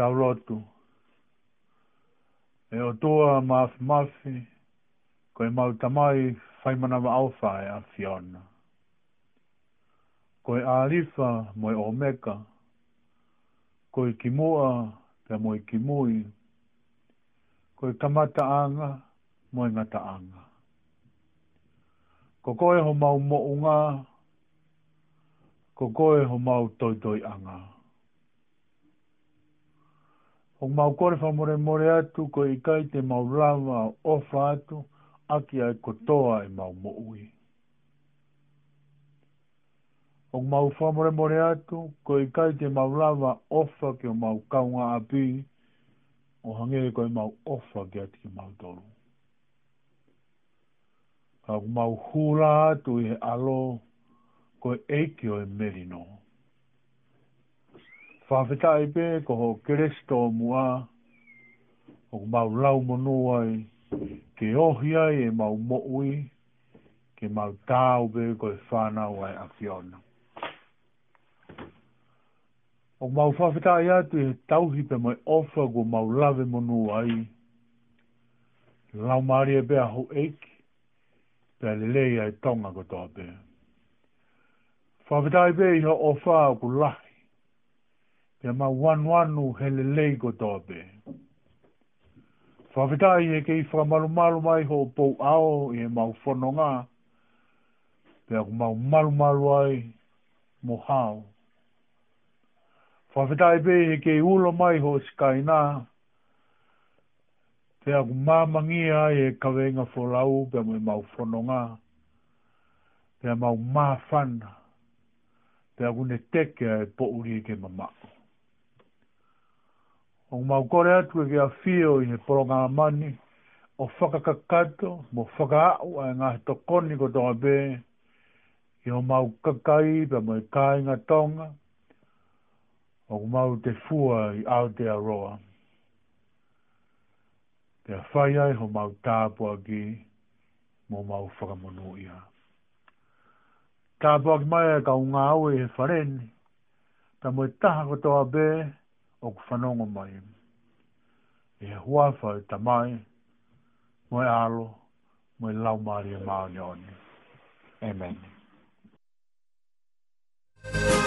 tau rotu. E o toa maaf mafi, ko e mau tamai whai manawa au a Fiona. Ko e alifa mo e omeka, ko e kimoa pe moi kimoi, kimui, ko e tamata anga mo e ngata anga. Ko koe ho mau mo unga, ko koe ho mau toi toi anga. anga o mau kore wha more more atu ko i kai te mau rawa o atu, aki ai kotoa i e mau mo'ui. O mau wha more more atu ko i kai te mau rawa o wha ki o mau kaunga api o hangere ko i mau o wha ki ati ki mau toru. Ka mau hula atu i he alo ko e eiki o i e merinoa whawhetai pē ko ho keresto mua, o mau lau monoai, ke ohia e mau mo'ui, ke mau tāu pē ko e whānau ai a fiona. O mau whawhetai atu e tauhi pe mai ofa ko mau lave monoai, lau maari e pē a ho eiki, pē a lelei ai tonga ko tō pē. Whawhetai pē iho ofa ko ku lahi, te ma wanu anu hele leigo toa pe. e kei whamalu malu malu mai ho pou ao i e mau whono ngā, pe aku mau malu malu ai mo hao. Whawhetai pe e kei ulo mai ho skai nā, pe aku mamangi ai e kawenga wholau pe mo e mau whono ngā, pe mau mafana. pe aku ne teke e pouri e ke mamako o mau kore atu e kia whio i he poronga mani, o whakakakato, mo whakaau a ngā he tokoni ko tonga bē, i o mau kakai pa mai kāinga tonga, o mau te fua i Aotearoa. Te whai ai ho mau tāpua ki, mo mau whakamono ia. Tāpua ki mai e ka unga au e he wharen, ta mai taha ko toa bē, o ku whanongo mai. E hua whau ta mai, moe alo, moe lau maria e maoni oni. Amen. Amen.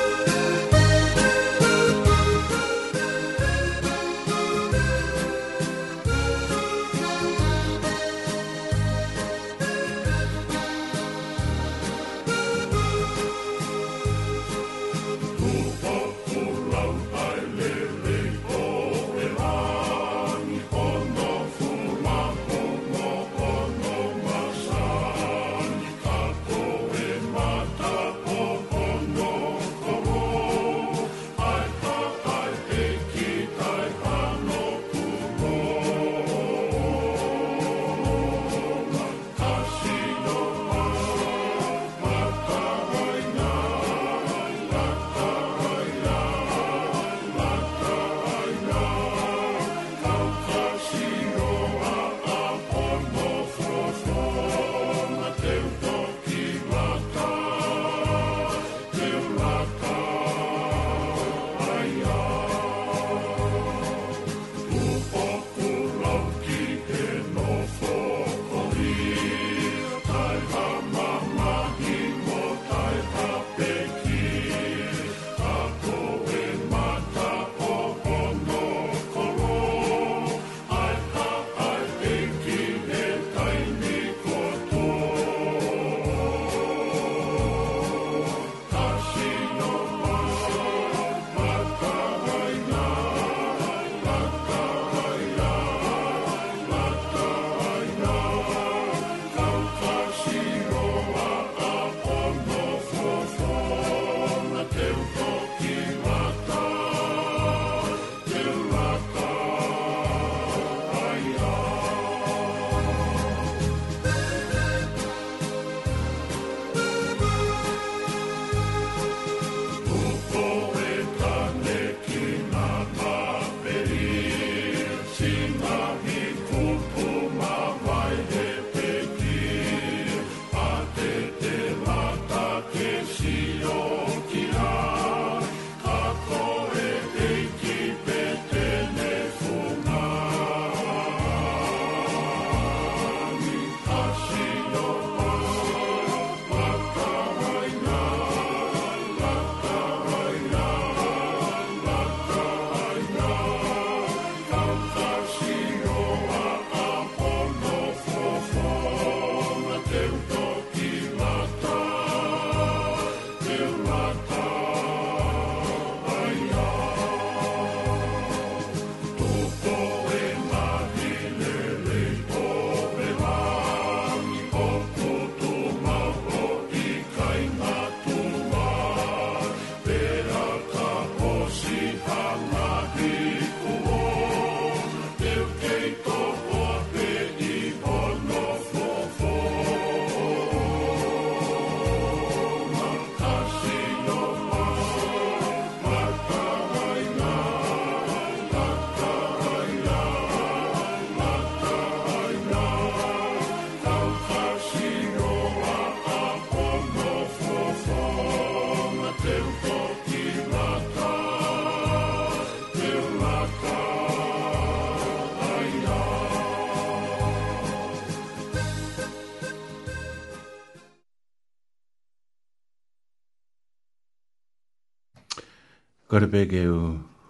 Kore peke u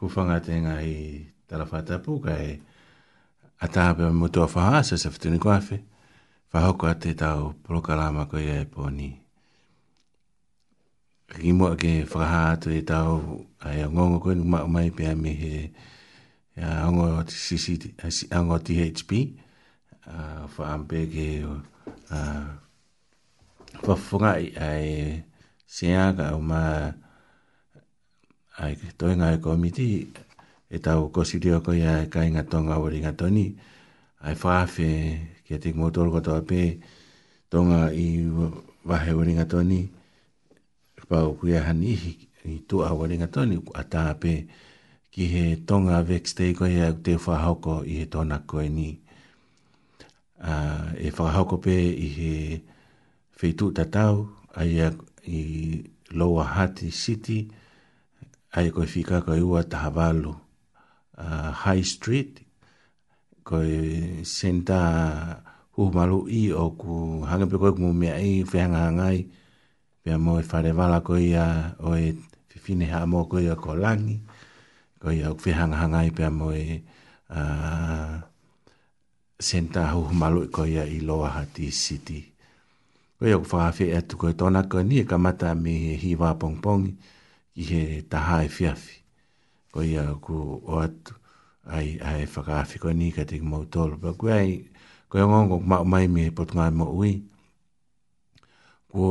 hufanga te ngā i talawhata pūka e atāpe mutua whahāsa sa whetuni kuawhi. Whahoko ate tau prokalama ko ia e pōni. Ki mua ke whakaha atu e tau ai a ngongo koe ni mai mai pia me he a ngō a ngō THP a fa ampe ke a fa funga ai se aga o ma a ai toi ngai komiti e tau kosi rio ko ia e ka inga tonga wari inga toni ai whaafe kia tik motor ko toa pe tonga i wahe wari inga toni pau kuia han ihi i tu a wari inga toni a taa ki he tonga vex te ko ia te whahoko i he tona koe ni uh, e whahoko pe i he feitu tatau ai i lower hati city ai koe fika koe ua taha walu uh, ah, High Street koe senta hu malu i o ku hanga pe koe kumu mea i whehanga hangai pia mo e whare wala koe ia o e whiwhine haa mo koe ia ko langi koe ia o whehanga hangai pia mo e uh, senta hu malu i koe ia i loa hati city koe ia ku whaafi e atu koe tona koe ni e kamata mi hi wā pongpongi pong i he taha e fiafi. Ko ia ku o atu, ai ai whakaafi ko ni ka ki mau tolu. Pa ku ai, ko ia ngongo mao mai me pot ngai mo ui. Ko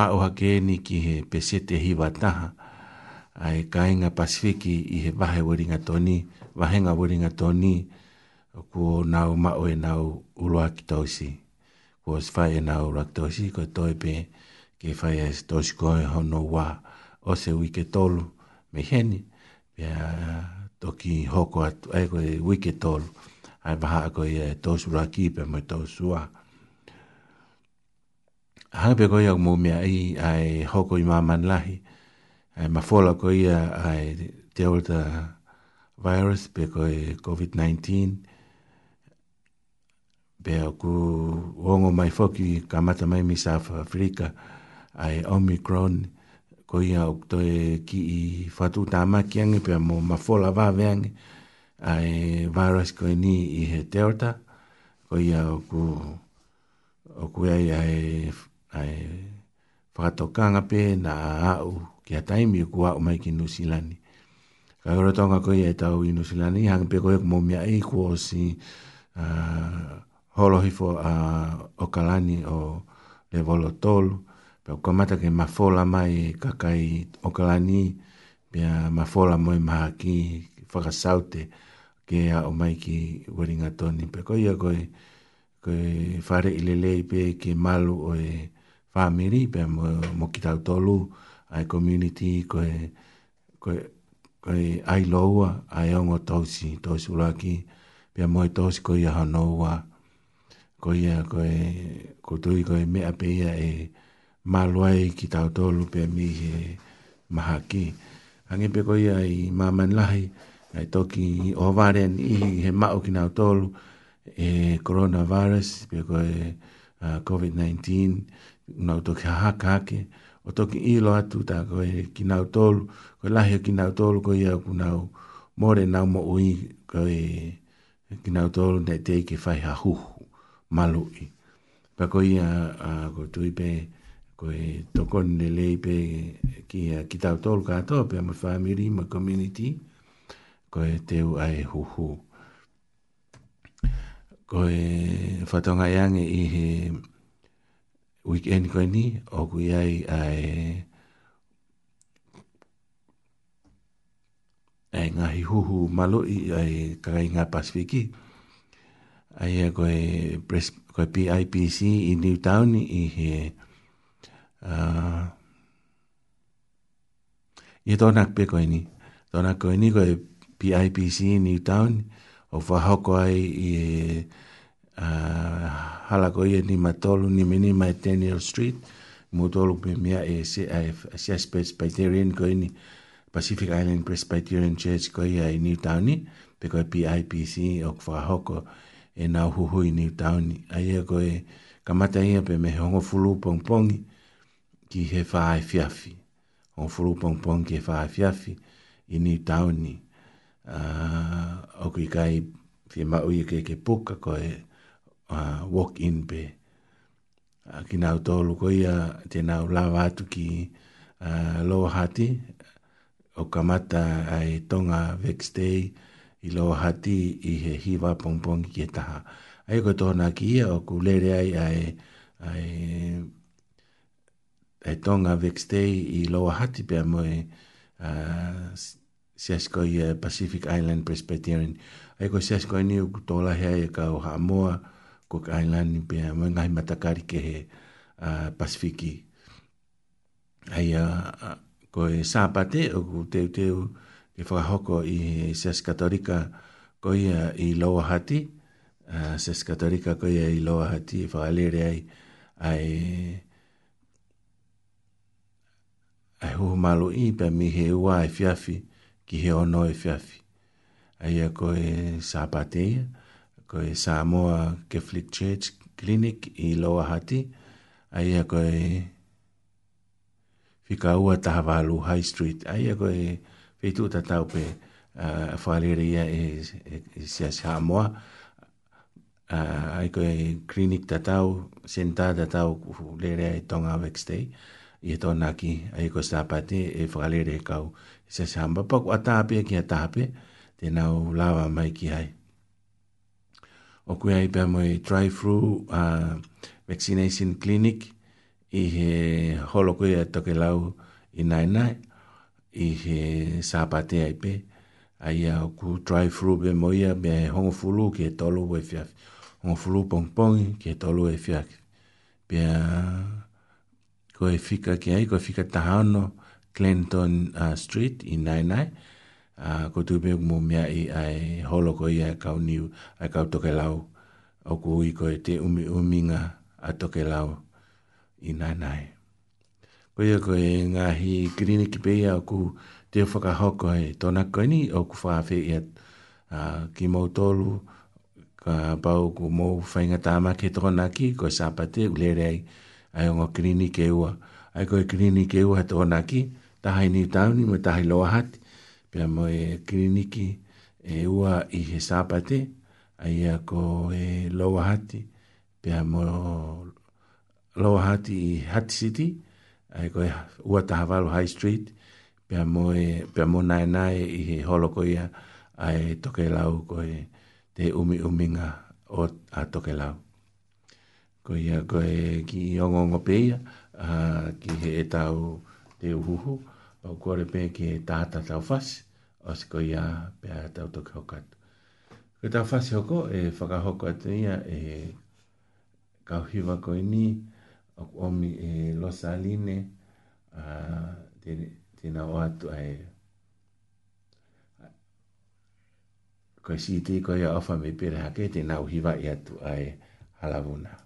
a o hake ni ki he pesete hi wa taha, ai kainga pasifiki i he vahe waringa toni, vahenga waringa toni, ko nau mao e nau uloa ki tausi. Ko sifai e nau uloa ki tausi, ko toi pe ke whai e tausi koe hono waa o se wike tolu me heni ya toki hoko atu e koe wike tolu ai baha a koe eh, tosu ra ki pe moe tosu a hanga pe koe au mumia i ai hoko i maman lahi ai mafola koe ia ai delta virus pe koe COVID-19 pe ku wongo mai foki kamata mai misa Afrika ai omikroni ko ia o to e ki i fatu ta ma ki ange pe mo ma fo la va veng ai virus ko ni i he delta ko ia o ku o ku ai ai ai fato kanga pe na au ki a taimi o ku au mai ki New Zealand ka ora tonga ko ia tau i New Zealand hang pe ko e mo mia i ku o si holohifo a okalani o le volotolu Pau kamata ke mafola mai kakai okalani, pia mafola moi maha ki whakasaute ke a o mai ki waringa toni. Pau koi a koi, koi whare i lelei pe ke malu o e whamiri, pia mo, mo ki tau tolu, ai community, koi, koi, koi ai loua, ai ongo tausi, tausi ulaki, pia moi tausi koi a hanoua, koi a koi, koutui koi mea pe ia e, koi, maluai ki tau tolu pe mi he maha ki. Ange pe koi ai maman lahi, ai toki o varen i he mao ki nau tolu e coronavirus, pe koi uh, COVID-19, nau toki haka hake, o toki ilo atu ta koi ki nau tolu, koi lahi o ki nau tolu koi au ku nau more nau mo ui koi ki nau tolu ne te ike fai ha huhu, malu i. Pe koi a, a koi tui pe koi koe e ne lei ki a ki tau tol ka to pe ma family ma community koe teu te u ai hu hu ko e fatonga he weekend koe ni o ku ai ai ai nga hi malo i ai ka nga pasifiki ai e koe e ko e PIPC i Newtown i he Ie tōna pe koe ni. Tōna koe ni koe PIPC New Town. O whahoko ai i e uh, halako i e ni matolu ni mini mai Daniel Street. Motolu pe mea e se a se Presbyterian koe ni. Pacific Island Presbyterian Church koe ai New Town ni. Pe koe PIPC o whahoko e nau huhui New Town ni. Ai e koe kamata ia pe me hongo fulu pongpongi. Pong ki he whae fiafi. O furu pongpong ki he whae fiafi i ni tau ni. Uh, ah, Oku i kai fie mau i e ke ke puka ko e uh, ah, walk in pe. Uh, ki nau tolu ko ia te nau lawa atu ki uh, loa hati. O kamata ai tonga vex day i loa hati i he hiwa pongpong ki e taha. Ai ko tōna ki ia o ku lere ai ai, ai e tonga vex day i loa hati pia moe uh, siasko i uh, Pacific Island Presbyterian. Ai koe siasko i e niu ku tōla hea i ka o Hamoa, Cook Island i pia moe ngahi matakari ke he uh, Pasifiki. Ai uh, uh koe sāpate o ku teu teu ke whakahoko i sias katorika koe uh, i loa hati, uh, sias katorika koe i loa hati i e whakalere ai ai ho malo i pe mi he wa e fiafi ki he ono e fiafi ai e ko e sa patea ko e sa moa ke flick church clinic i loa hati ai e ko e fika ua taha walu high street ai e ko e feitu ta tau pe a uh, whaalere ia e, e, e sia sa moa uh, ai ko e clinic ta tau senta ta tau lere e tonga wexte ai i he tōna ki a i kosta pate e whakalere e kau i se samba paku atape ki a tape te nau lawa mai ki hai o kui ai pia moi drive-thru uh, vaccination clinic i he holo kui a toke lau i nai nai i he sāpate ai pe a ia o ku drive-thru pia moi a mea hongo fulu ki he tolu e fiafi hongo fulu pongpongi ki he tolu e fiafi pia pia ko e fika ki ai, ko e fika tahano Clinton uh, Street i nai nai. Uh, ko tu pe mo mea i ai holo ko i ai kau niu, ai kau toke lau. O ko i ko e te umi uminga a toke lau i nai nai. Ko i ko e ngahi kirini ki pe ia ku te whakahoko e tona koe ni o ku whaafi i at uh, ki mou tolu ka pau ku mou whainga tāma ke tona ki ko sāpate u lere ai ai o klini ke ua, ai koe klini ke ua hata ona ki, tahai ni tauni, mo tahai loa hati, pia mo e klini ki e ua i he sāpate, ai a ko e loa hati, pia mo loa hati i Hat City, ai koe ua tahavalo High Street, pia mo e, pia mo nae nae i he holoko ia, ai toke lau e te umi uminga o a toke lau ko ia koe ki ongo ngo peia uh, ki he e tau te uhuhu o kore pe ki he tata tau fasi o si ko ia pe a tau toki hokatu. Ko tau fasi hoko e whakahoko atu ia e kauhiwa ko ini o omi e losa aline uh, tina o atu ae koe si te koe a ofa me pere hake tina uhiwa i atu ae halavuna. Halavuna.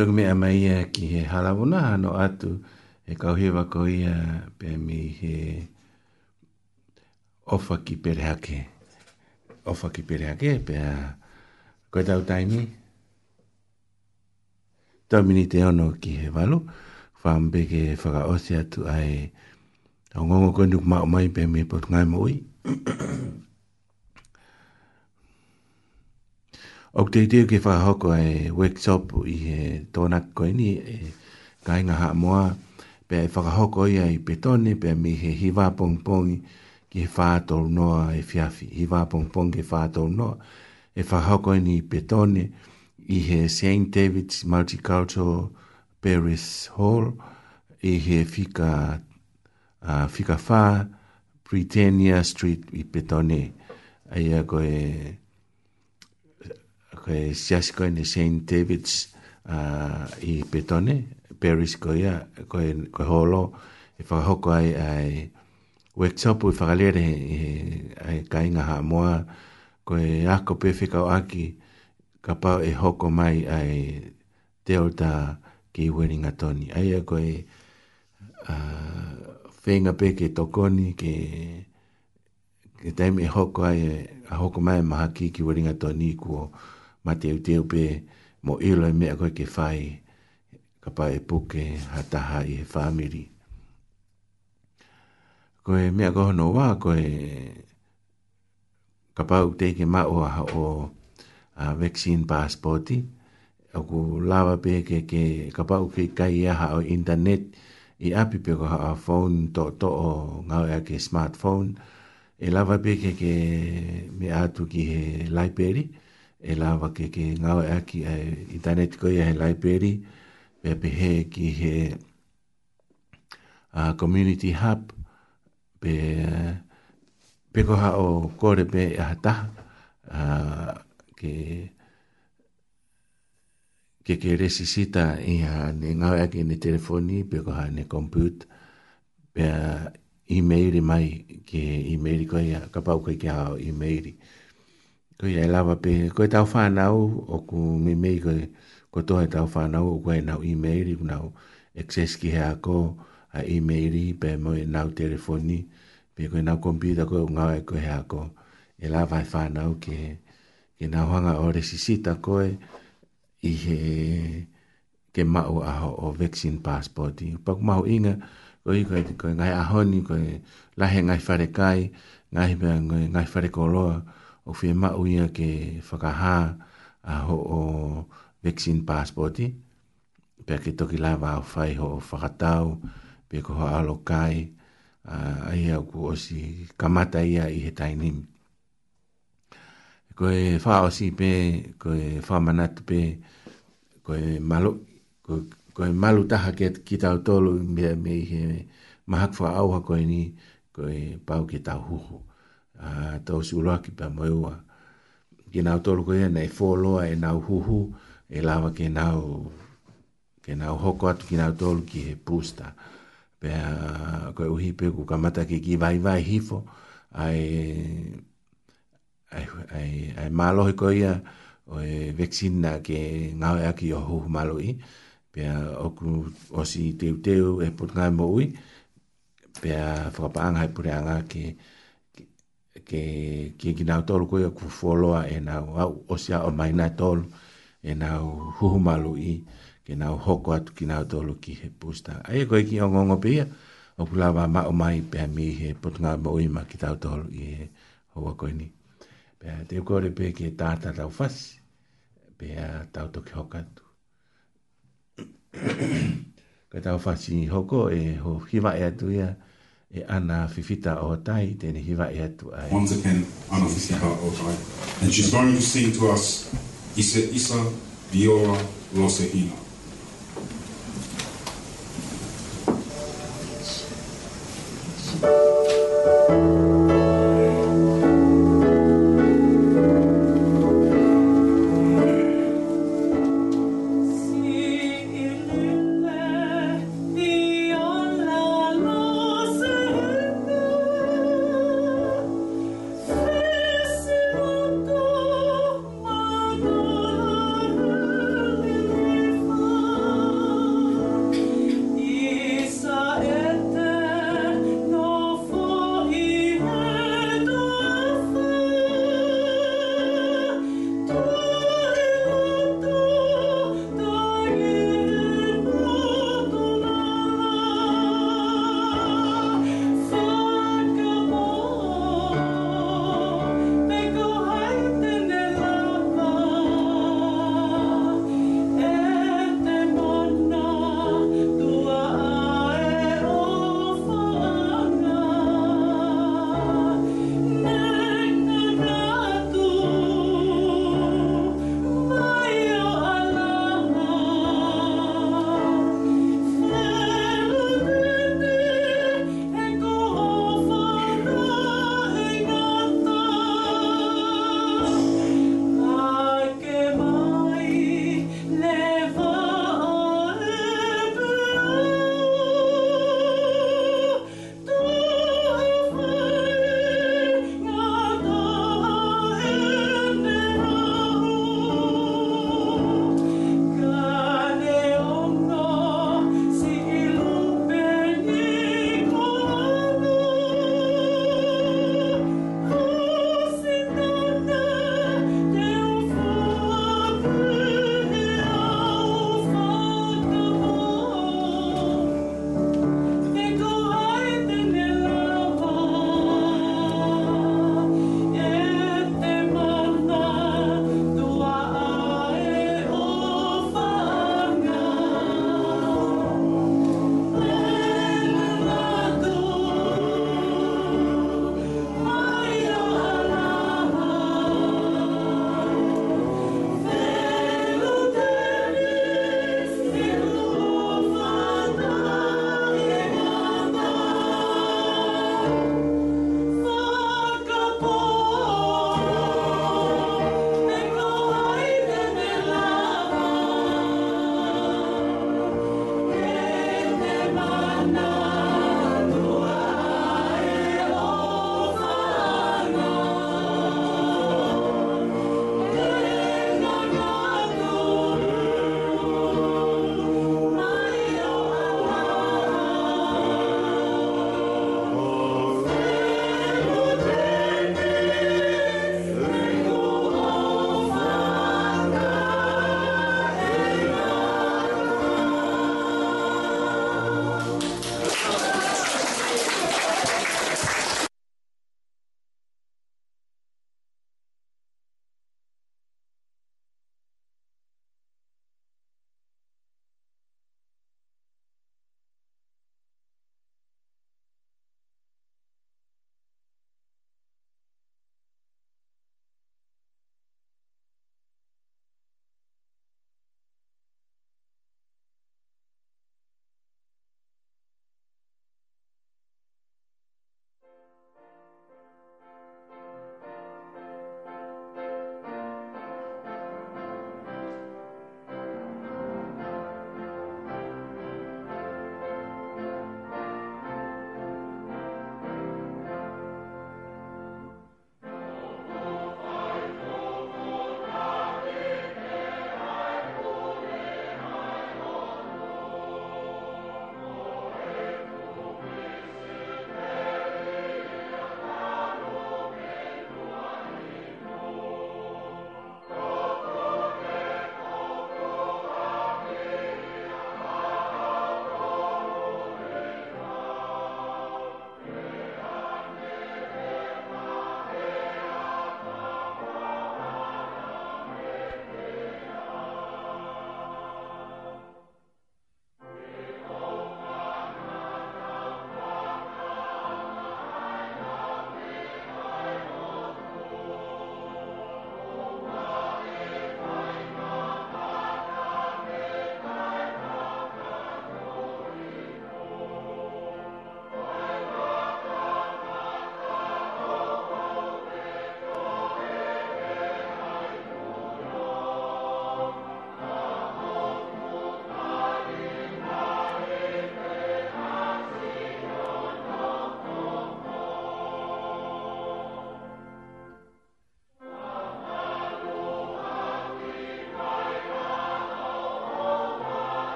tuk mea mai e ki he halawuna hano atu e kau he wako ia pe mi he ofa ki perehake. Ofa ki perehake pe a koe tau taimi. Tau mini te ono ki he walu. Whaambeke whaka ose atu ai tau ngongo koe nuk mai pe mi e potungai mo ui. Ok te te ke fa hoko e workshop i he tona ko ni e kai nga ha moa pe fa e hoko i ai petone pe mi he hiva pong pong ki fa to no e fiafi hiva pong pong ki fa to no e fa hoko ni petone i he Saint David's Multicultural Paris Hall i he fika uh, fika Britannia Street i petone ai ko e koe, ko e siasi ko ne St. David's uh, i Petone, Paris ko ia, ko e holo, e whakahoko ai ai workshop i whakalere i e, ai kainga ha moa, ko e ako pewhi aki, ka pau e hoko mai ai Delta ki Weringa Tony. Ai a ko e uh, whenga pe ke tokoni ke ke taimi e hoko ai a e, hoko mai e maha ki ki Weringa Tony kuo, ma te uteu pe mo ilo e mea koe ke whai ka pa e puke ha taha i he whamiri. Koe mea koe hono wā koe ka pa u teke ma o a o a vaccine passporti o ku lava pe ke ke ka pa u ke kai a o internet i api pe ko ha a phone to to o ngā ea ke smartphone e lava pe ke ke me atu ki he library e lava ke ke ngau e ki e i tane tiko i he e library pe pe he ki he uh, community hub pe pe ko ha o kore pe e ha uh, ke ke ke resisita i ha ne ngau e ki ne telefoni pe ko ha ne compute pe uh, e-mail mai ke e-mail ko ia ka pau ke ha o e-mail ko ia lava pe ko tau fa o ku me me ko ko to he tau fa nau ko ai nau email ku nau access ki ha ko a email pe mo e nau telefoni pe ko nau computer ko nga ko ha ko e lava fa nau ke ke nau hanga o re sisita ko e i he ke mau aho o vaccine passport i pa ku mau inga ko i ko ko nga ahoni ko la he ngai fare kai ngai ngai fare koloa o fia mau ia ke whakaha a ho o vaccine passporti, pia ke toki lava au fai ho o whakatau, pia ko ho alo kai, a ia ku si kamata ia i he tainim. Ko e wha osi pe, ko e wha manat pe, ko e malu, ko, ko e malu taha ke ki tau tolu, mea me i he mahakwha auha koe ni, ko e pau ke tau huhu tau si ulua ki pa mai ua. Ki nau tolu koe ana e fōloa e nau huhu e lawa ke nau, ke nau hoko atu ki nau tolu ki he pūsta. Pea koe uhi pe ku kamata ki ki vai vai hifo ai, ai, ai, ai maalohi koe ia o e veksina ke ngau ea ki o huhu malo i. Pea oku osi teuteu e putngai mo ui. Pea whakapaanga e pureanga ki... Pea ke ki ki na tolo ko ku foloa e na o sia o mai na tolo e na hu malu i ke na hoko atu ki na tolo ki he pusta ai e ko ki o ngongo pe o kula ba ma o mai pe mi he potnga mo i ma ki ta tolo i e ho wa ko ni pe te ko re pe ke ta ta ta fas pe ta to ki hoka tu ka ta fas ni hoko e ho hi ba e tu ya e ana fifita o tai tēne hiwa e atu ai. Once again, ana fifita o tai. And she's going to sing to us Isa Isa Viola Rosahina.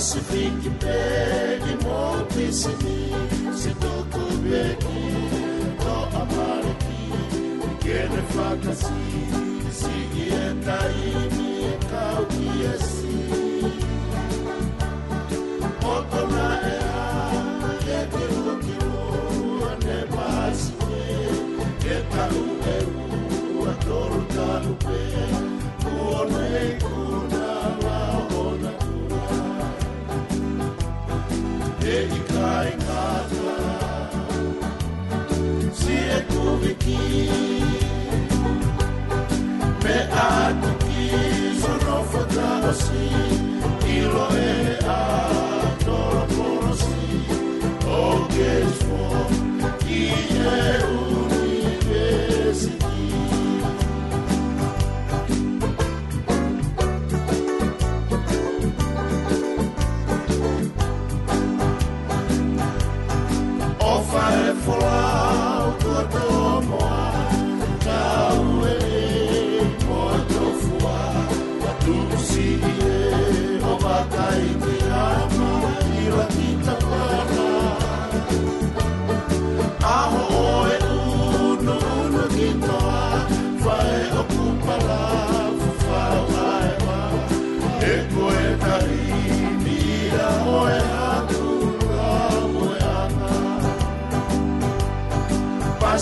Pacifique, pegue, monte, se é se toko beki, to amareki, kene fakasi, sigi etai, Me a tuki sono fotra assim.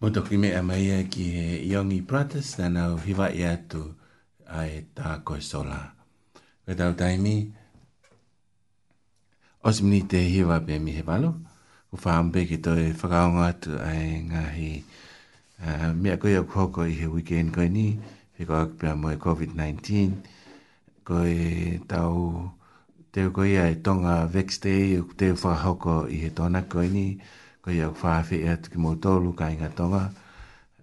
Motoki mea mai e ki he Iongi Pratis, nānau hiwa i atu a e tā koe sola. Wetau taimi, osimni te hiwa pe mi he o whaambe ki tō e whakaonga atu ai ngahi uh, mea koe au koko i he weekend koe ni, he koe ak pia moe COVID-19, koe tau te koe ai tonga vex day, te whahoko i he tona koe ni, koe au whaafi e atu ki mō tōlu ka inga tonga,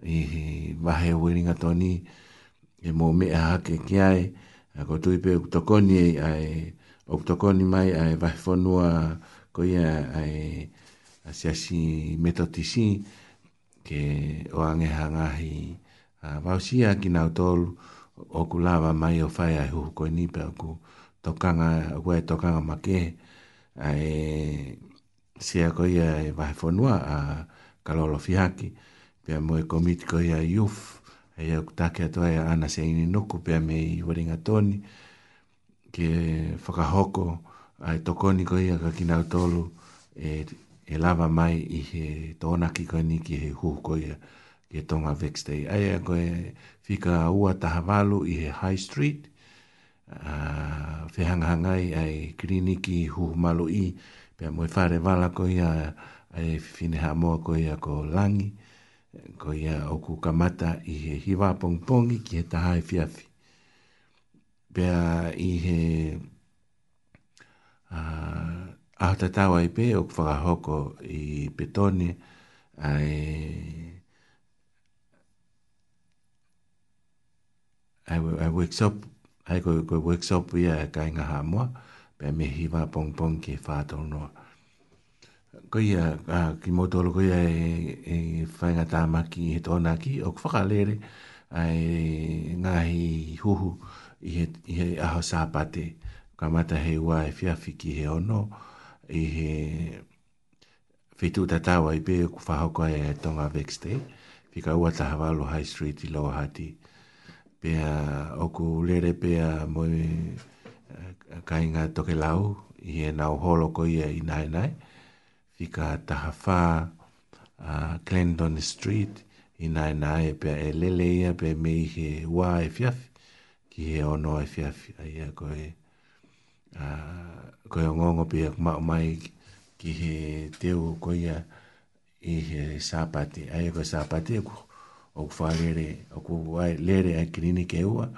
i he wahe weringa tōni, e mō mea hake ki ai, a koe tui pe tokoni ai, tokoni mai ai wahe whanua koe ai, si asi meta tisi ke o ange hangahi a vausia ki nau tolu o ku lava mai o fai a hu koe ni pe o ku tokanga o tokanga ma ke a e si a koe ia e vahe fonua a kalolo fihaki pe a moe komiti koe ia yuf e ia ku take atoe a ana se ini nuku pe a mei waringa toni ke whakahoko a e tokoni koe ia ka ki nau tolu e e lava mai i he tōna ki koe ni ki he huko ia ki he tonga vex day. Ai a koe whika ua taha i he high street, a uh, whehangahangai ai kliniki huhu malu i, pia moe whare wala koe ia ai whineha moa koe ia ko langi, koe ia oku kamata i he hiwa pongpongi ki he taha e fiafi. Pia i he a te tawa i pe o hoko i petoni ai ai ai workshop ai ko ko workshop ia e kai nga hamwa pe me hiva pong pong ki fato no ko ia a, ki motolo ko ia e, e whainga tā maki he tōna ki o kwhakalere ai ngā hi huhu i he, i aho sāpate ka mata hei wā e fiafiki he ono i e he whetu ta tāua i pē ku whahoko e tonga vex te, whika ua taha walo high street i loa hati, pēa oku lere pēa moi eh, kainga toke lau, i he nau holo ko ia i nai nai, whika taha whā uh, Clendon Street, i nai nai e pēa e lele ia pē me i he ua e fiafi, ki he ono e fiafi, a ia koe, uh, ko yo ngongo pe ma mai ki he te o ko ya i he sapate ai e ko sapate e ko o ko falere o ko wai lere a klinike ua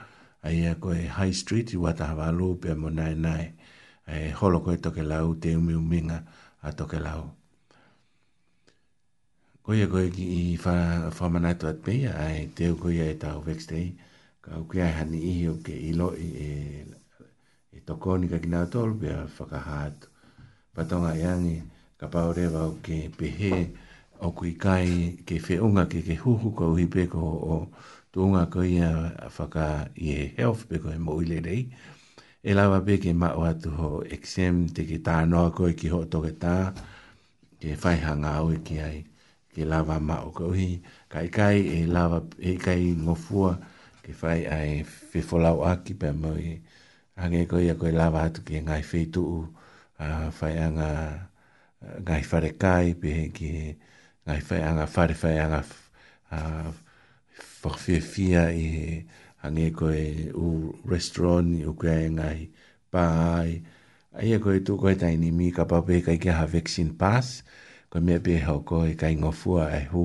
ai a ko e high street i wata havalu pe mo nai nai e holo ko e toke lau te umi uminga a toke lau ko ya ko e ki i fa fa manato at pe ai te o ko ya e tau vexte ka ukiai hani ihi o ke ilo e i tokoni ka kina tolu pia whakahatu. Patonga i ka paurewa o ke pehe, o kui kai, ke whiunga ke ke huhu ka uhi peko o tuunga ko ia whaka i e health peko e mo rei. E lawa pe ke mao atu ho exam te ke tā noa koe ki ho toke tā, ke whaihanga au e ki ai, ke lawa mao ka uhi, kai kai e lawa e kai ngofua, ke whai ai whifolau aki pe mo i e ange ko ia ko lava tu ki ngai fe tu a uh, fa anga ngai fare kai pe ki ngai fa anga fare fa anga a for fi fi ai ange ko e u restaurant u ko ngai pai ai ko tu ko ta ni mi ka pa pe kai ka ha vaccine pass ko me pe ho ko e kai ngo fu ai hu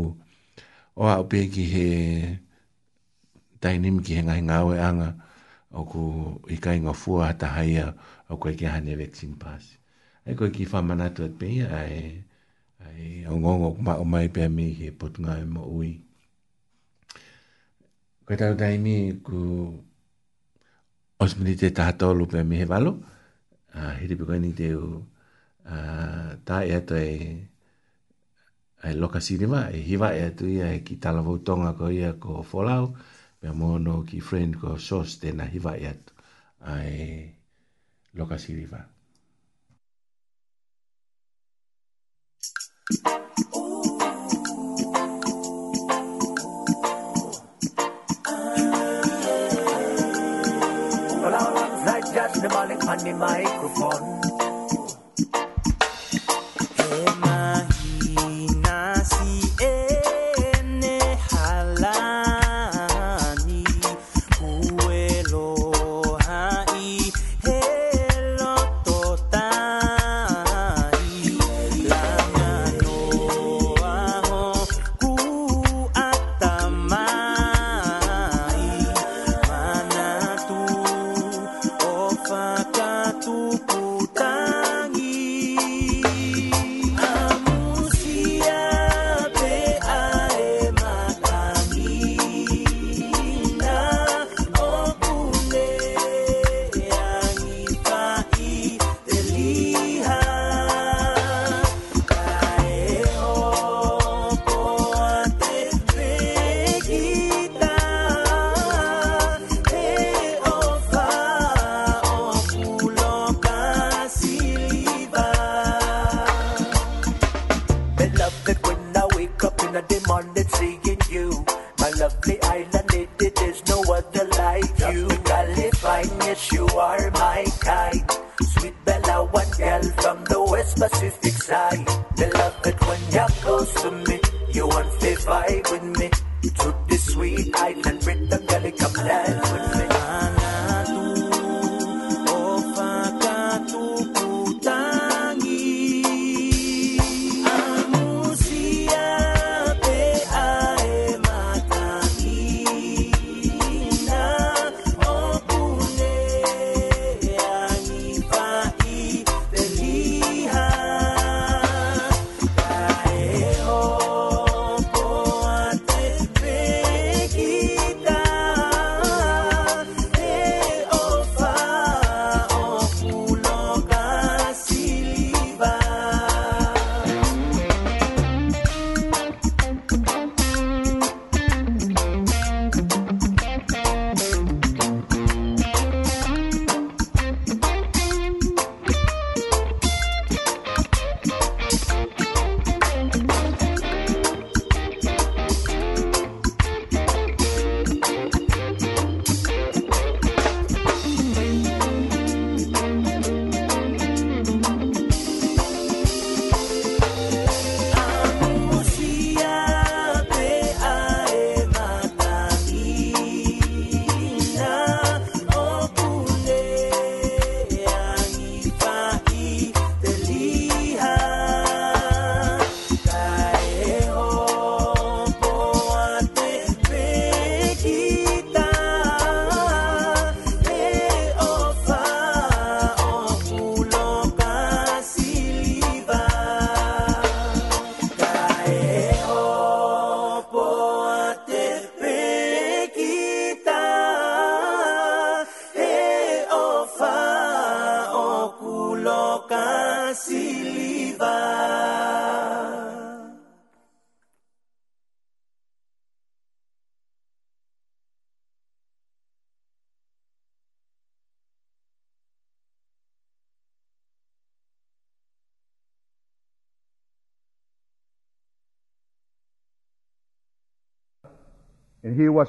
o a pe ki he tai ni mi ki ngai ngau e anga o ko i kai ngā fua hata haia o ko i kia vaccine pass. Ai ko i kia whamanatu at pe, ai, ai o ngongo ma, o mai pia mi he potu ngā e ma ui. Ko i tau taimi ku osmini te tahata olu pia mi he valo, uh, hiri piko ni te u uh, tā e ato e ai loka sinima, e hiva e atu ia e ki tala vautonga ko ia ko folau, Namono ki friend ko sos tena hiva iat ai lokasi riva. Just the morning on the microphone.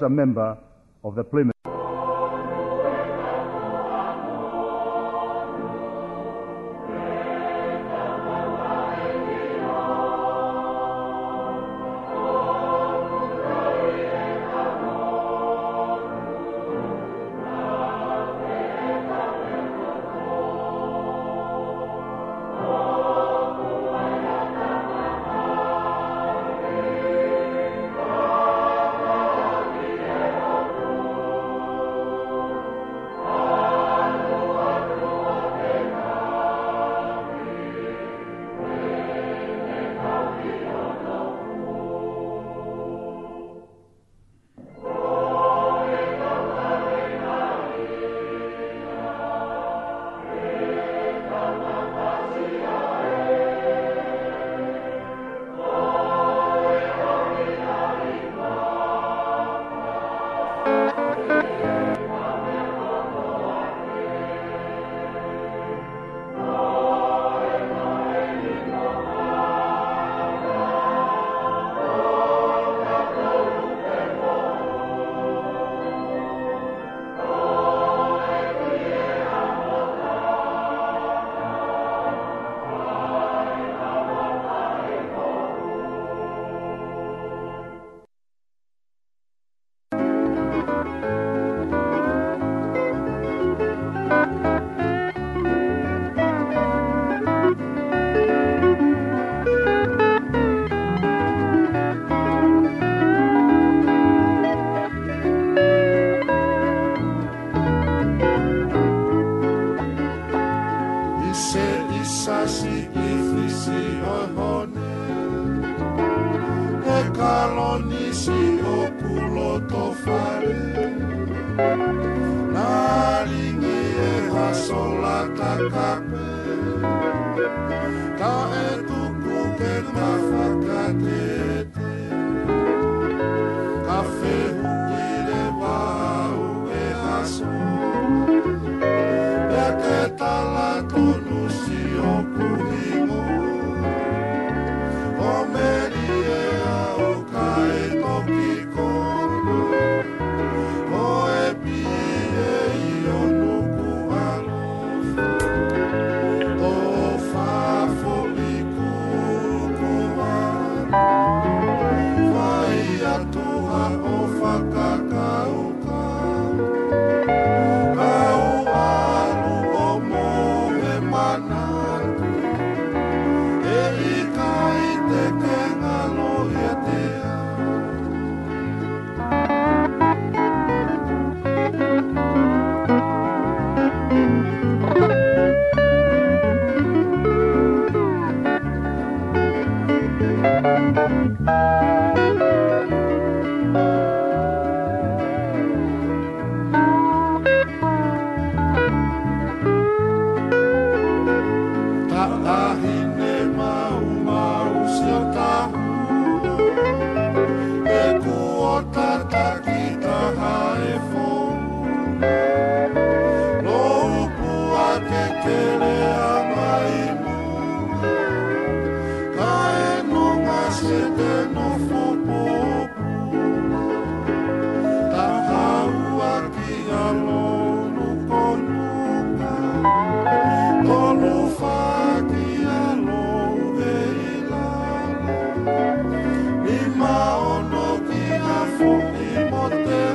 was a member of the Plymouth norte.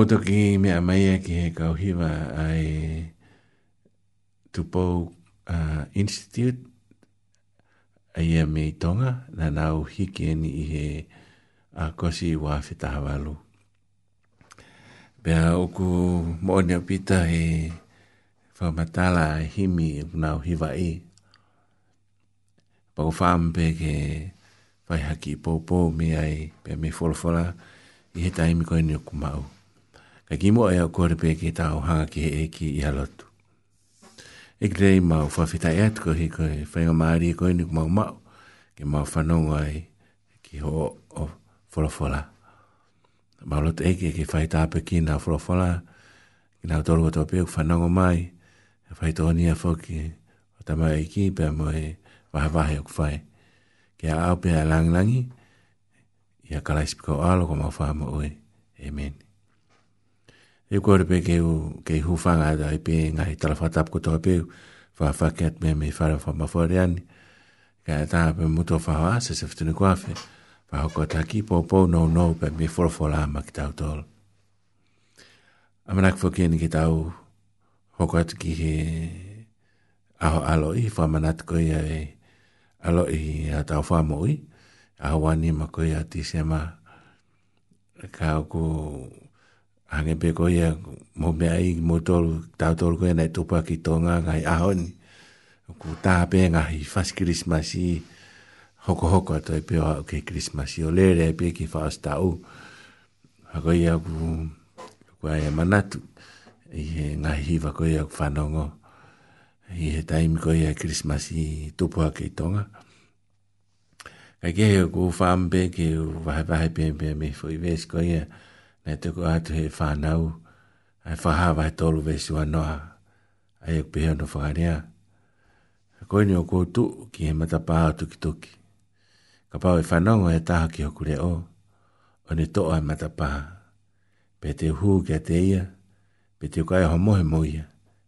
moto ki me a mai a ki he kau hiwa ai tupo uh, institute ai a mei tonga na nau hiki eni i he a uh, kosi i wāwhita hawalu. Pea oku moonia pita he whamatala a himi i e nau hiwa i. Pako whaampe ke whaihaki i pōpō me ai pe me wholawhola i he taimi koe ni oku mau. Pea e ki mo e au kore pe ki tau hanga ki he e ki i halotu. E ki rei mau whawhita e atu ko hiko e whainga maari e koe ni ku mau mau ki mau whanonga e ki ho o wholawhola. Mau lotu e ki e ki whaita ape ki nga wholawhola ki nga toru o tope u whanonga mai e whaita honi a whoki o tama e ki pe mo e wahawahe o ku whai. Ki a au pe a langlangi i a kalaisipiko alo ko mau whaama ui. Amen. Amen e ko re pe ke u ke hu fa ga da e pe nga i tra fa tap ko to pe fa fa ke at me me fa ra fa ma fo re an ka ta pe mu to fa wa se se fte ne ko a fe fa ho ko ta ki po po no no pe me fo fo la ma ki ta u tol a me na ko ke ni ki ta u ho ko at ki he a ho alo i fa ma nat ko ia e alo i a ta u fa mo i a ho wa ni ma ko ia ti se ma ka ku Ange pe ko ia mo me ai mo tol ta tol ko na to pa ki to nga ai a hon ku ta pe nga hi fas christmas i hoko hoko to e pe o ke christmas i o le re e pe ki fas ta u a ko ia ku ku ai e manatu i e nga hi va ko ia fa no ngo i e taimi ko ia christmas i to pa ki to nga Ake he ko fambe ke vahe vahe pe pe me fo i ves ko ia nei te ko atu he whanau, ai whaha vai tolu vesu anoa, ai ek pehe no whakarea. Koe ni o koutu ki he mata paha tuki tuki. Ka pau e whanau e taha ki hokure o, o ne toa e mata paha. Pe te hu kia te ia, pe te kai ho mohe moia,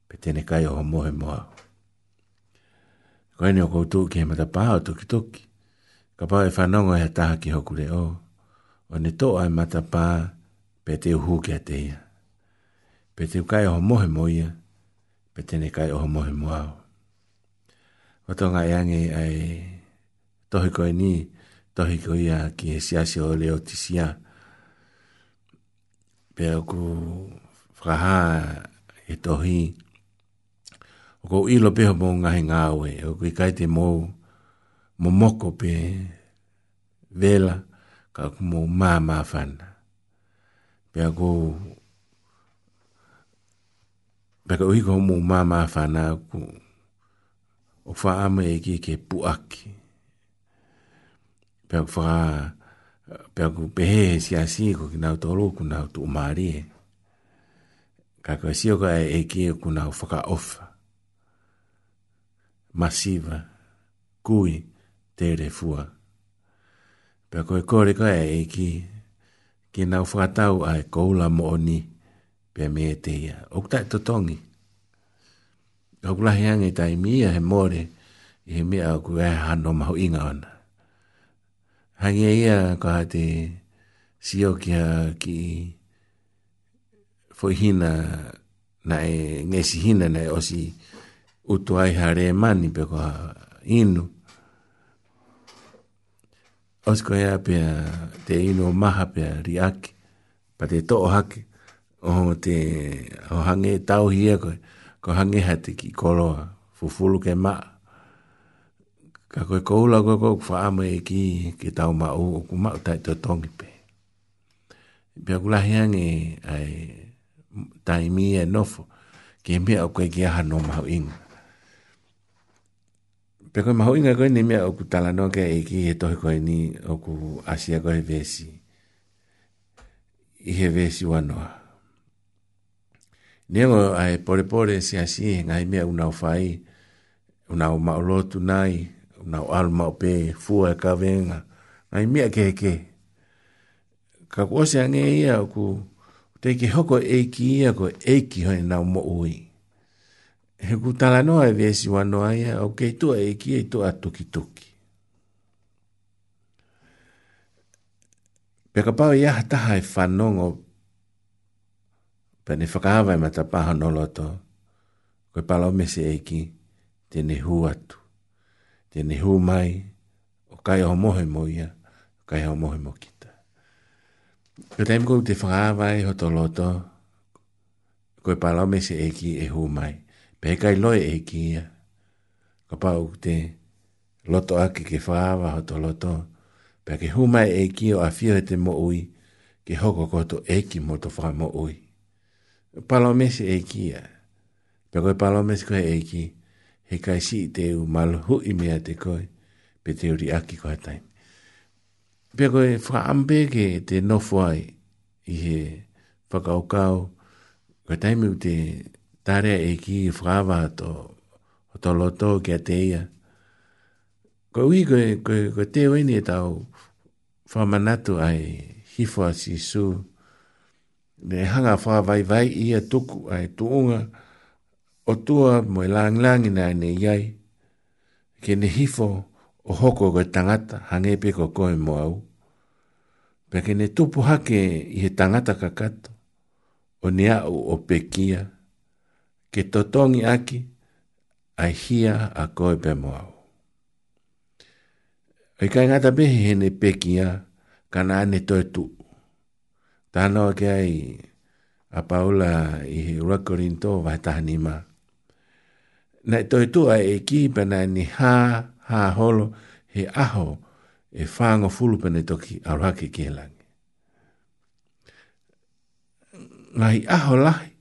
pe te ne kai ho mohe moa. Koe ni o koutu ki he mata paha tuki tuki. Ka pau e whanau e taha ki hokure o, o ne toa e mata paha, pe te uhu kia te ia. Pe te ukai oho mohe mo ia, pe tene kai oho mohe mo au. Watonga e ange ai tohi koe ni, tohi koe ia ki he siasi o leo tisia. Pe ku whakaha e tohi, o kou ilo peho mo ngahe ngāwe, o kui kai te mou, mo moko pe vela, ka kumo mā mā whana. bịago bịago uigo mu mama fana ku o fa ama e ki ke puaki bịago fa bịago pehe si asi ko ki nau tolo ku nau tu mari e. ka ko si ko e ki e ku nau faka ofa masiva kui tere fua bịago e kore ka e ki ke nau whakatau ai koula mo oni pia me te ia. Ok tai totongi. Ok lahi ange tai mia he more i he mea ku e hano mahu inga ona. Hangia e ia kaha te sio kia ki foihina na e ngesi hina na e osi utu ai ha re mani pe koha inu. Inu osko ea pia te ino maha pia ri aki, pa te to'o hake, o te o hange tau hia e koe, ko hange ha te ki koloa, fufulu ke maa. Ka koe koula koe koe kwa ama e ki, ke tau maa u, ku maa utai te tongi pe. Pia kula hiange ai taimi e nofo, ke mea o koe ki aha no maa inga. Peko maho inga koe nimi o ku talano ke eki he ihe koe ni o ku asia koe vesi. I he vesi wanoa. Nengo ai pore pore si asi he ngai mea unau whai, unau maolotu nai, unau alu maupe, fua e kawenga. Ngai mea ke ke. Ka ange ia ku, te ke hoko ia ko he ku tala noa e vesi wano aia, o kei tua e ki e tua tuki tuki. Peka pau ia ha taha e whanongo, pene whakahawai ma ta paha noloto, koe pala o mese e ki, tene hu atu, tene hu mai, o kai o mohe mo ia, o kai o mohe mo kita. Ko taimu kou te whakahawai ho toloto, koe pala o mese e ki e hu mai, pekai loe e kia. Ka pau te loto ake ke whaawa ho to loto. Pea ke humai e kia o a fio te mo ui, ke hoko koto e ki mo to wha mo ui. Palomesi e kia. Pea koe palomesi koe e ki, he kai si te u malu i mea te koe, pe te uri aki koe taim. Pea koe whaambe ke te nofuai i he whakaukau, koe taimu te nofuai, tare e ki frava to to loto ke te ia ko wi ko ko ko te o ni ta ai hifo si su de hanga fa vai vai ia tuku ai tuunga o tua mo lang lang ina ne yai ke ne hifo o hoko ko tangata hange pe ko ko mo au pe ke ne tupu hake i he tangata kakato o ne o pekia ke totongi aki, a hia a koe pe moau. E kai ngata pehi hene pekia, kana nane toi tu. Tānoa ke ai a Paula i he rakorinto vai tahani ma. Nei toi tu a e ki pena ni ha, ha holo, he aho e whango fulu pene toki a rake ke lang. Ngai aho lahi,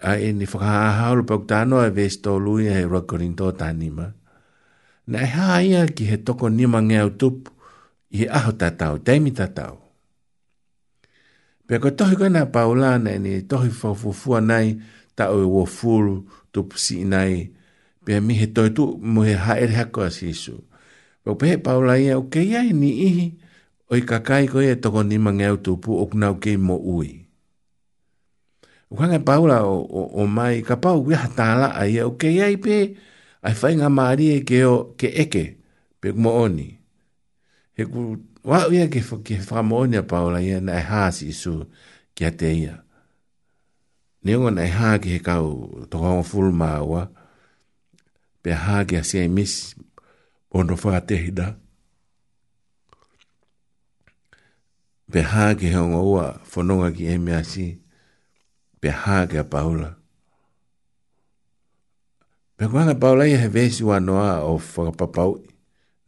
a e ni whakaha o lupau tāno a vēs tō lui a e rakorin tō tānima. Na e hā ia ki he toko nima ngeau tupu i he aho tātau, teimi tātau. Pea ko tohi koe nā paula na e ni tohi whafufua nai tāo e wofuru tupu si nai pea mi he toi tu mo he haere hako as Jesu. Pea pehe paula ia o keia e ni ihi o i kakai koe e toko nima ngeau tupu o kunau kei mo ui. Uhanga paula o, o, o mai ka pau ia tala ai o ke ai pe ai fai nga mari e ke o ke eke pe mo oni. He ku wa ia ke fo ke fa mo oni a paula ia na ha si su ke te ia. Ne ona ai ha ke ka u to ha o ful ma wa pe ha ke si ai mis ono fa te hida. Pe ha ke ho ngoa fo no ki e me asi. Mm -hmm pe hāke a paula. Pe kuanga paula i he vesi wa noa o whakapapau,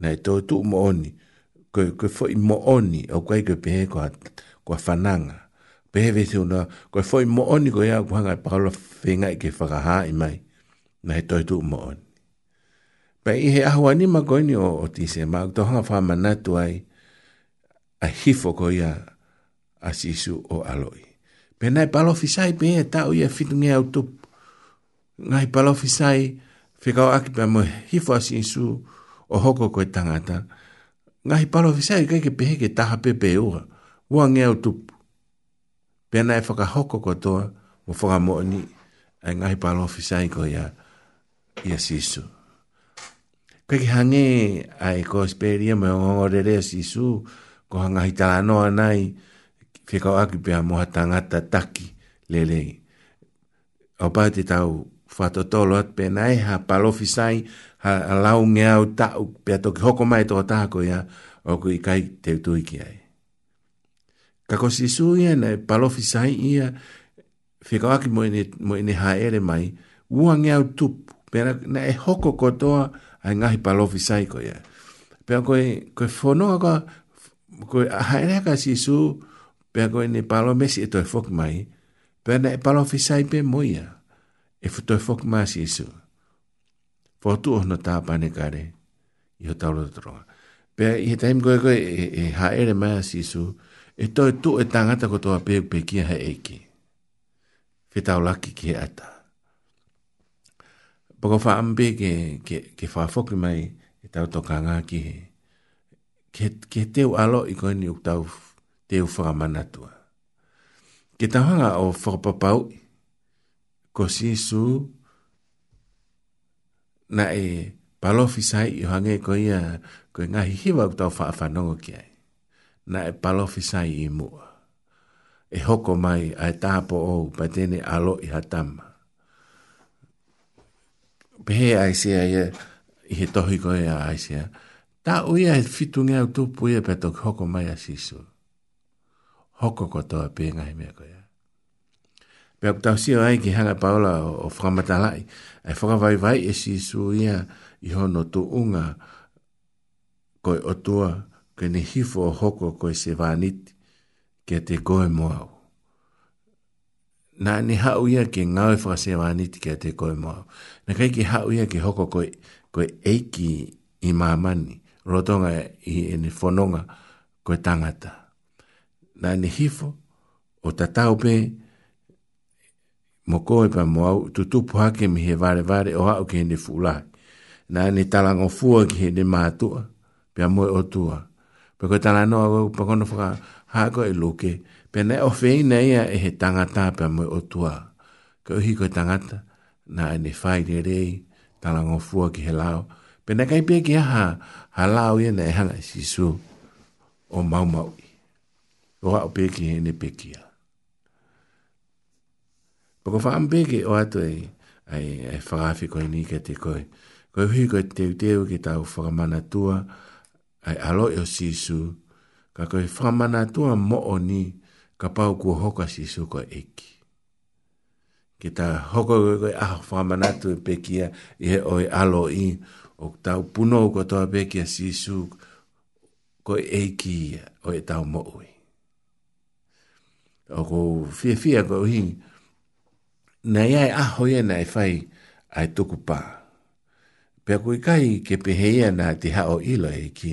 na e tō tū mo oni, koe fōi mo oni o kwei koe pehe kua, kua whananga. Pehe vesi wa noa, koe fōi mo oni koe ia kuanga paula whenga i ke whakaha i mai, na e tō tū mo oni. Pe i he ahua ni ma koe o, o tise, ma tō hanga whamanatu ai, a hifo koe ia, a sisu o aloi pe nai palofi sai pe e ta o ia fitu nge auto nai palofi sai fe ka ak pe mo hi fo si su o hoko ko tangata nai palofi sai ke ke pe ke ta ha pe pe o wa nge auto pe nai fo ka hoko ko to mo fo ga mo ni ai nai palofi sai ko ia ia si su ke ke hange ai ko speria mo ngore re si su ko hanga hitala no nai ai fi ka aki pe mo tangata taki lele o pa te tau fa to to pe nai ha palofisai ha la u me au ta pe to hoko mai to tako ko ya o kui i kai te tu ai ka ko si e su ia nei ia fi ka aki mo ni mo ni ha ere mai u a nge au pe na e hoko ko to ai ngai pa ko ya pe ko ko fo no ka ko haere ere ka si su pea koe ne palo mesi e toi fok mai, pea na e palo fisai pe moia, e fu toi fok mai si isu. Fotu oh no tā pane kare, i ho taulo tatoronga. Pea i he taim koe koe e, e haere mai si isu, e toi tu e tangata ko toa pe pe kia ha eiki. Fe taulaki ki he ata. Pako wha ambe ke, ke, ke wha foki mai e tau tokanga ki he. Ke, ke teo alo i koe ni uktau te u whakamanatua. Ke tahanga o whakapapau, ko Sisu na e palofi sai i hange ko ia ko i e ngahi hiwa kutau whaafanongo ki ai. Na e palofi sai i mua. E hoko mai a e tāpo ou pa tene alo i hatama. Pehe ai sea ia i he tohi ko ia ai sea. Tā uia e fitu ngeau tupu ia pe tok hoko mai a Sisu. Sisu hoko kotoa e pē ngahi mea koe. Eh? Pē aku sio ai ki hanga paola o, o whakamatalai, ai whakavai vai e si su ia i hono tu unga koe otua koe ni hifo o hoko koe se vāniti kia te koe moau. Nā ni hau ia ki ngāwe whaka se vāniti kia te koe moau. Nā kai ki hau ia ki hoko koe, koe eiki i mamani, rotonga i e ni fononga koe tangataa na ni hifo o tatau pe moko e pa moau tutupu ke mi he vare vare o hau ke ne fulai na ni talango fua ki hende mātua pe a moe o tua pe koe tala noa koe pakono whaka hako e loke pe nei o feina ia e he tangata pe a moe o tua ke uhi koe tangata na ni whai re rei talango fua ki he lao pe nei kai pe ki aha halau ia na e hanga sisu o mau mau o ha o peki he e ne pekia. Poko wha am peke o ato e, ai, ai whakawhi koe ni ke te koe, koe hui koe teu teu ke tau whakamana tua, ai alo e o sisu, ka koe whakamana tua mo o ni, ka pau kua hoka sisu koe eki. Ke ta hoka koe koe aho whakamana tu e pekia, i he oi alo i, o tau puno koe toa pekia sisu, koe eki ia, o e tau mo ui o ko fia fia ko hi na ia a ho ia na fai ai to ku pa pe ko kai ke pe he ia na ti ha o ilo e ki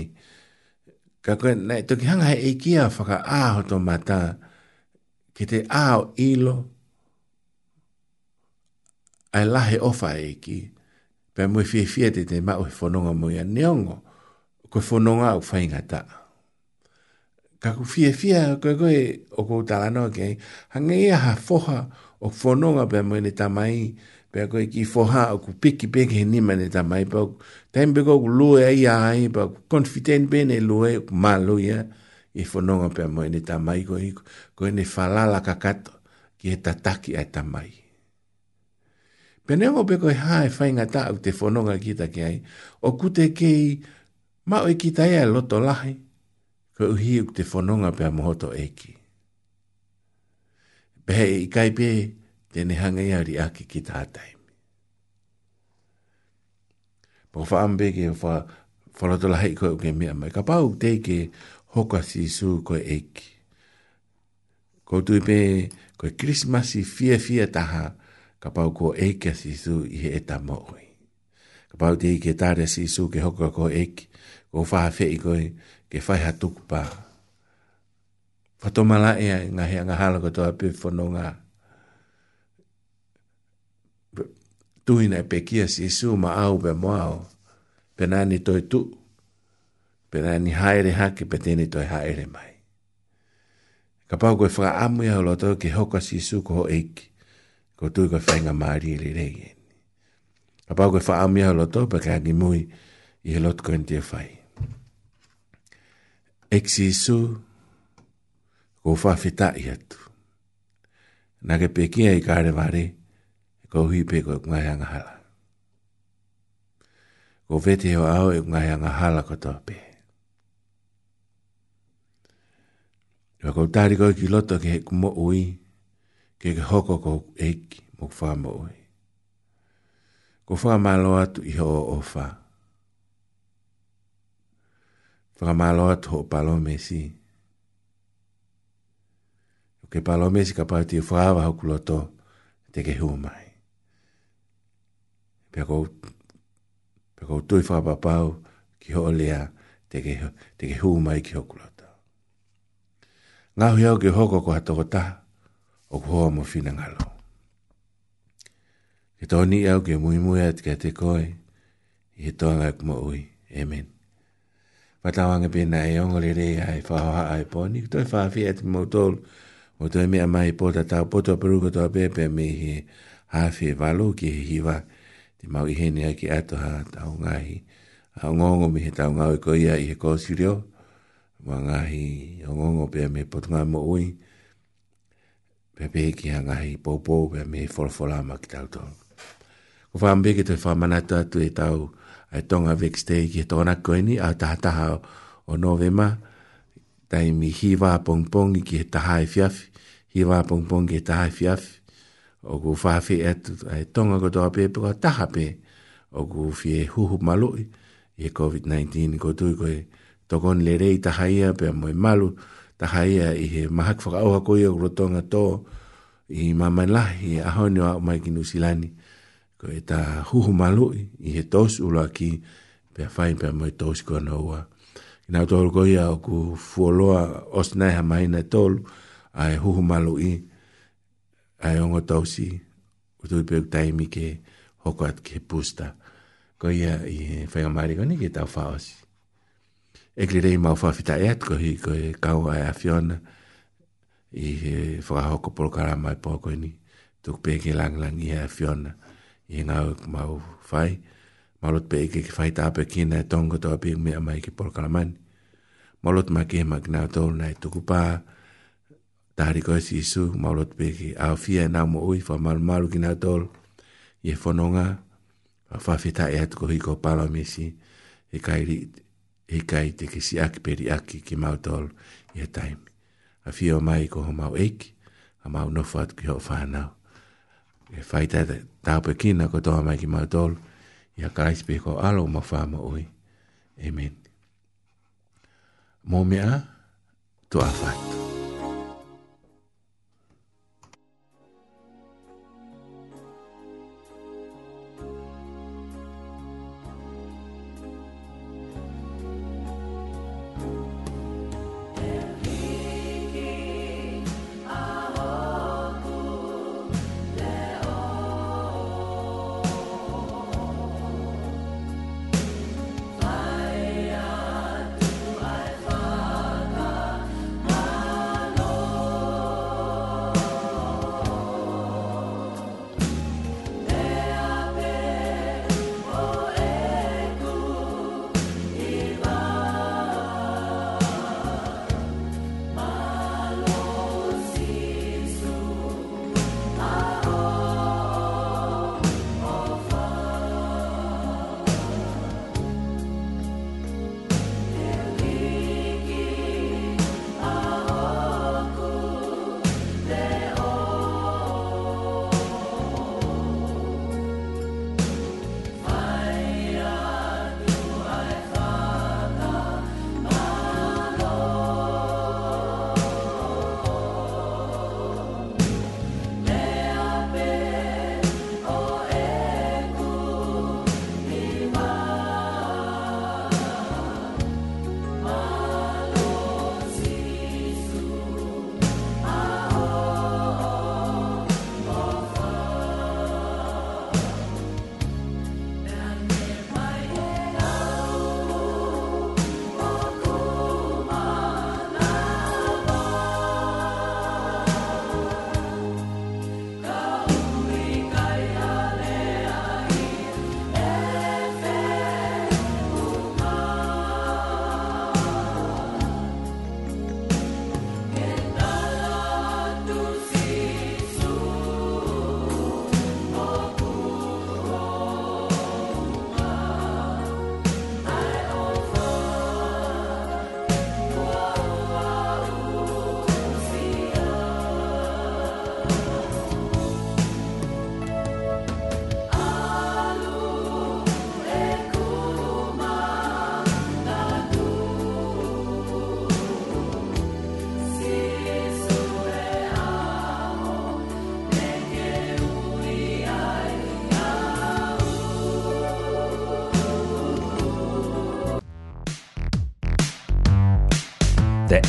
ka ko na to ki hanga e ki a faka ka a ho to mata ke te a o ilo ai la he ofa e ki pe mo fia fia te te ma o fononga mo ia neongo ko fononga o fainga ta ka ku fie fie koe koe o kou tala ke, hanga ia ha foha o whanonga pe mo ne tamai, pe koe ki foha o ku piki piki he nima ne tamai, pa ku taim pe koe ku lue ai ai, pa ku konfiten pe ne lue, ku malu ia, i whanonga pe mo ne tamai koe, koe ne falala kakato ki he tataki ai tamai. Pene o pe koe hae whainga ta au te fononga ki ta ki ai, o kute kei, mao e ki ta ea loto lahi, Ko uhi uk te whanonga pe mohoto eki. Pehe i kai pe te ne i ari aki ki tā taimi. Pau wha ambe ke o wha wharatola hei koe uke mea mai. Ka pau te ke hoka si su koe eki. Ko tui pe koe krismasi fia fia taha ka pau ko eki a si su i he eta moi. Ka pau te ke tare si su ke hoka ko eki. Ko wha hawhi koe e ke fai ha tuku pa. Fato mala ea ngā hea ngā hala ko toa pifo no ngā. Tuhina e pekia si isu ma au pe moao. Pe nani toi tu. Pe nani haere hake pe tene toi haere mai. Ka pau koe whaka amu ea lo toa ke hoka si isu e ko ho eiki. Ko tui koe whai ngā maari ili reiene. Ka pau koe whaka amu ea lo toa pe kagi mui i he lotu koe ntia whai. Eksisu, ko whawhita i atu. Nā ke pekia i kāre vare, ko hui pe ko e ngai angahala. Ko vete ho au e i ngai angahala ko tō pe. Nā ko tāri ko ki loto ke hek mo ui, ke ke hoko ko eki mo kwha mo ui. Ko wha malo atu i ho o wha whakamalo atu o palo mesi. O ke palo mesi ka pati e whaava hau kuloto te ke hua mai. Pea kou tui whakapapau ki ho olea te ke hua mai ki ho kuloto. Ngā hui au ke hoko ko hato o ku hoa mo whina ngalo. Ke tōni au ke mui mui at ke te koe, i he tōanga e kuma ui. Amen. Amen fatawanga pina e ongo le rei ai whaha ai po. Ni kutoi whawhi e te mautol, o toi mea mai po ta tau poto peruko toa pepe me he hawhi e walo ki he hiwa te mau i hene ai ki ato ha tau ngahi. A ngongo me he tau ngau i ko ia i he kōsi reo, wa ngahi o ngongo pia me potu ngā mo ui, pepe ki ha ngahi pōpō pia me wha wha lama ki tau tō. Ko whaambe ki toi whaamanatu atu e tau tau, ai tonga vex te ki tona koe ni a tahataha o novema tai mi hi wā pong pong ki he taha e fiaf hi wā pong ki he taha e fiaf o ku whawhi e ai tonga ko toa taha pe o ku fie huhu malui i he COVID-19 ko tui koe tokon le rei taha ia pe a moe malu taha ia i he mahak whaka auha koe o rotonga tō i mamain lahi a honio au mai ki ko e ta huhu malu i he tos ula ki pe fai pe mai tos ko no wa na to ko ia ku fuoloa os nei ha mai na tol ai huhu malu i ai ongo tosi u tu pe tai mi ke hoko at ke pusta ko ia i fai mai ko ni ke ta fa os e klirei mau fafita e atko hi ko e kau ai a fiona i he whakahoko polo karama i pōko ni tuk pēke lang lang i a fiona ina mau fai malot pe ke fai ta pe kin e tongo to pe me mai ki por kalaman malot ma ke magna to na to kupa tari ko si su malot pe ki a fi na mo oi fa mal malu ki na to ye fo nonga fa fi ta e to ko hiko pa lo mi si e kai ri e kai te ki si ak pe ri ak ki mau to ye time a fi o mai ko mau ek a mau no fat ki ho fa nau e fai tai tau pe kina ko toa mai ki mai tolu ia karaisi pe ko alo ma whama ui Amen Mō mea tō a whaitu